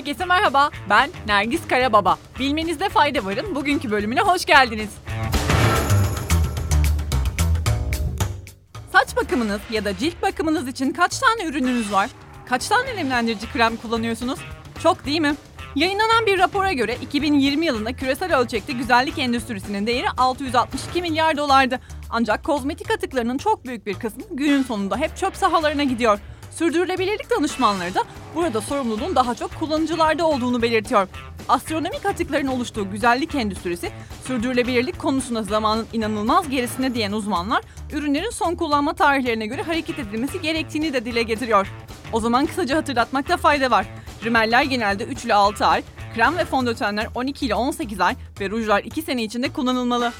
Herkese merhaba, ben Nergis Karababa. Bilmenizde fayda varın, bugünkü bölümüne hoş geldiniz. Saç bakımınız ya da cilt bakımınız için kaç tane ürününüz var? Kaç tane nemlendirici krem kullanıyorsunuz? Çok değil mi? Yayınlanan bir rapora göre 2020 yılında küresel ölçekte güzellik endüstrisinin değeri 662 milyar dolardı. Ancak kozmetik atıklarının çok büyük bir kısmı günün sonunda hep çöp sahalarına gidiyor. Sürdürülebilirlik danışmanları da burada sorumluluğun daha çok kullanıcılarda olduğunu belirtiyor. Astronomik atıkların oluştuğu güzellik endüstrisi, sürdürülebilirlik konusunda zamanın inanılmaz gerisine diyen uzmanlar, ürünlerin son kullanma tarihlerine göre hareket edilmesi gerektiğini de dile getiriyor. O zaman kısaca hatırlatmakta fayda var. Rimeller genelde 3 ile 6 ay, krem ve fondötenler 12 ile 18 ay ve rujlar 2 sene içinde kullanılmalı.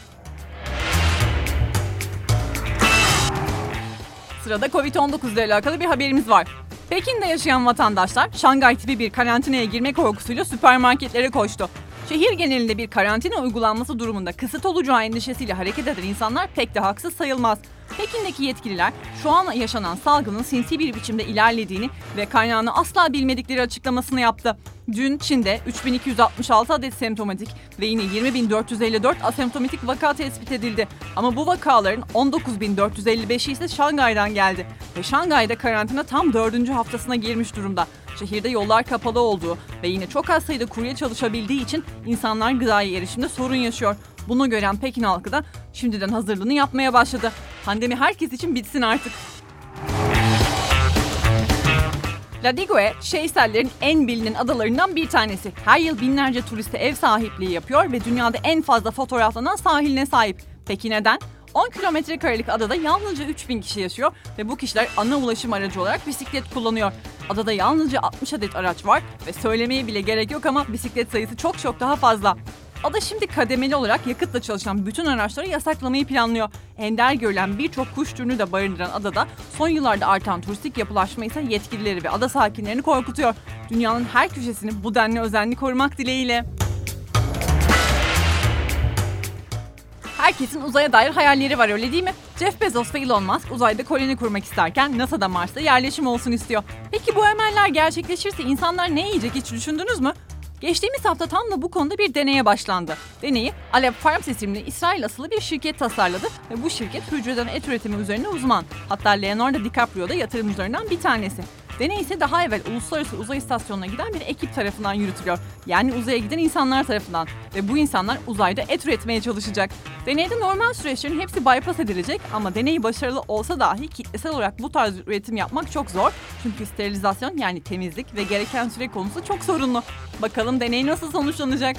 Sırada Covid-19 ile alakalı bir haberimiz var. Pekin'de yaşayan vatandaşlar Şangay tipi bir karantinaya girme korkusuyla süpermarketlere koştu. Şehir genelinde bir karantina uygulanması durumunda kısıt olacağı endişesiyle hareket eden insanlar pek de haksız sayılmaz. Pekin'deki yetkililer şu an yaşanan salgının sinsi bir biçimde ilerlediğini ve kaynağını asla bilmedikleri açıklamasını yaptı. Dün Çin'de 3266 adet semptomatik ve yine 20454 asemptomatik vaka tespit edildi. Ama bu vakaların 19455'i ise Şangay'dan geldi. Ve Şangay'da karantina tam 4. haftasına girmiş durumda. Şehirde yollar kapalı olduğu ve yine çok az sayıda kurye çalışabildiği için insanlar gıdaya erişimde sorun yaşıyor. Bunu gören Pekin halkı da şimdiden hazırlığını yapmaya başladı. Pandemi herkes için bitsin artık. La Digue, Şeysellerin en bilinen adalarından bir tanesi. Her yıl binlerce turiste ev sahipliği yapıyor ve dünyada en fazla fotoğraflanan sahiline sahip. Peki neden? 10 kilometre karelik adada yalnızca 3000 kişi yaşıyor ve bu kişiler ana ulaşım aracı olarak bisiklet kullanıyor. Adada yalnızca 60 adet araç var ve söylemeye bile gerek yok ama bisiklet sayısı çok çok daha fazla. Ada şimdi kademeli olarak yakıtla çalışan bütün araçları yasaklamayı planlıyor. Ender görülen birçok kuş türünü de barındıran adada son yıllarda artan turistik yapılaşma ise yetkilileri ve ada sakinlerini korkutuyor. Dünyanın her köşesini bu denli özenli korumak dileğiyle. Herkesin uzaya dair hayalleri var öyle değil mi? Jeff Bezos ve Elon Musk uzayda koloni kurmak isterken NASA da Mars'ta yerleşim olsun istiyor. Peki bu emeller gerçekleşirse insanlar ne yiyecek hiç düşündünüz mü? Geçtiğimiz hafta tam da bu konuda bir deneye başlandı. Deneyi Alep Farms isimli İsrail asılı bir şirket tasarladı ve bu şirket hücreden et üretimi üzerine uzman. Hatta Leonardo DiCaprio da yatırımcılarından bir tanesi. Deney ise daha evvel Uluslararası Uzay İstasyonu'na giden bir ekip tarafından yürütülüyor. Yani uzaya giden insanlar tarafından. Ve bu insanlar uzayda et üretmeye çalışacak. Deneyde normal süreçlerin hepsi bypass edilecek ama deney başarılı olsa dahi kitlesel olarak bu tarz üretim yapmak çok zor. Çünkü sterilizasyon yani temizlik ve gereken süre konusu çok sorunlu. Bakalım deney nasıl sonuçlanacak?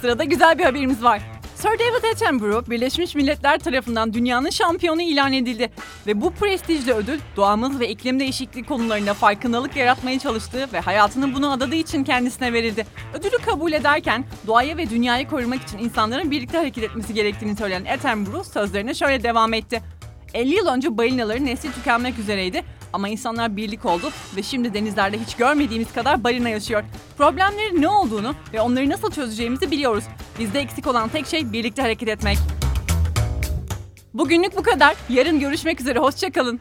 Sırada güzel bir haberimiz var. Sir David Attenborough Birleşmiş Milletler tarafından dünyanın şampiyonu ilan edildi ve bu prestijli ödül doğamız ve iklim değişikliği konularında farkındalık yaratmaya çalıştığı ve hayatını buna adadığı için kendisine verildi. Ödülü kabul ederken doğayı ve dünyayı korumak için insanların birlikte hareket etmesi gerektiğini söyleyen Attenborough sözlerine şöyle devam etti. 50 yıl önce balinaların nesli tükenmek üzereydi ama insanlar birlik oldu ve şimdi denizlerde hiç görmediğimiz kadar balina yaşıyor. Problemlerin ne olduğunu ve onları nasıl çözeceğimizi biliyoruz. Bizde eksik olan tek şey birlikte hareket etmek. Bugünlük bu kadar. Yarın görüşmek üzere. Hoşçakalın.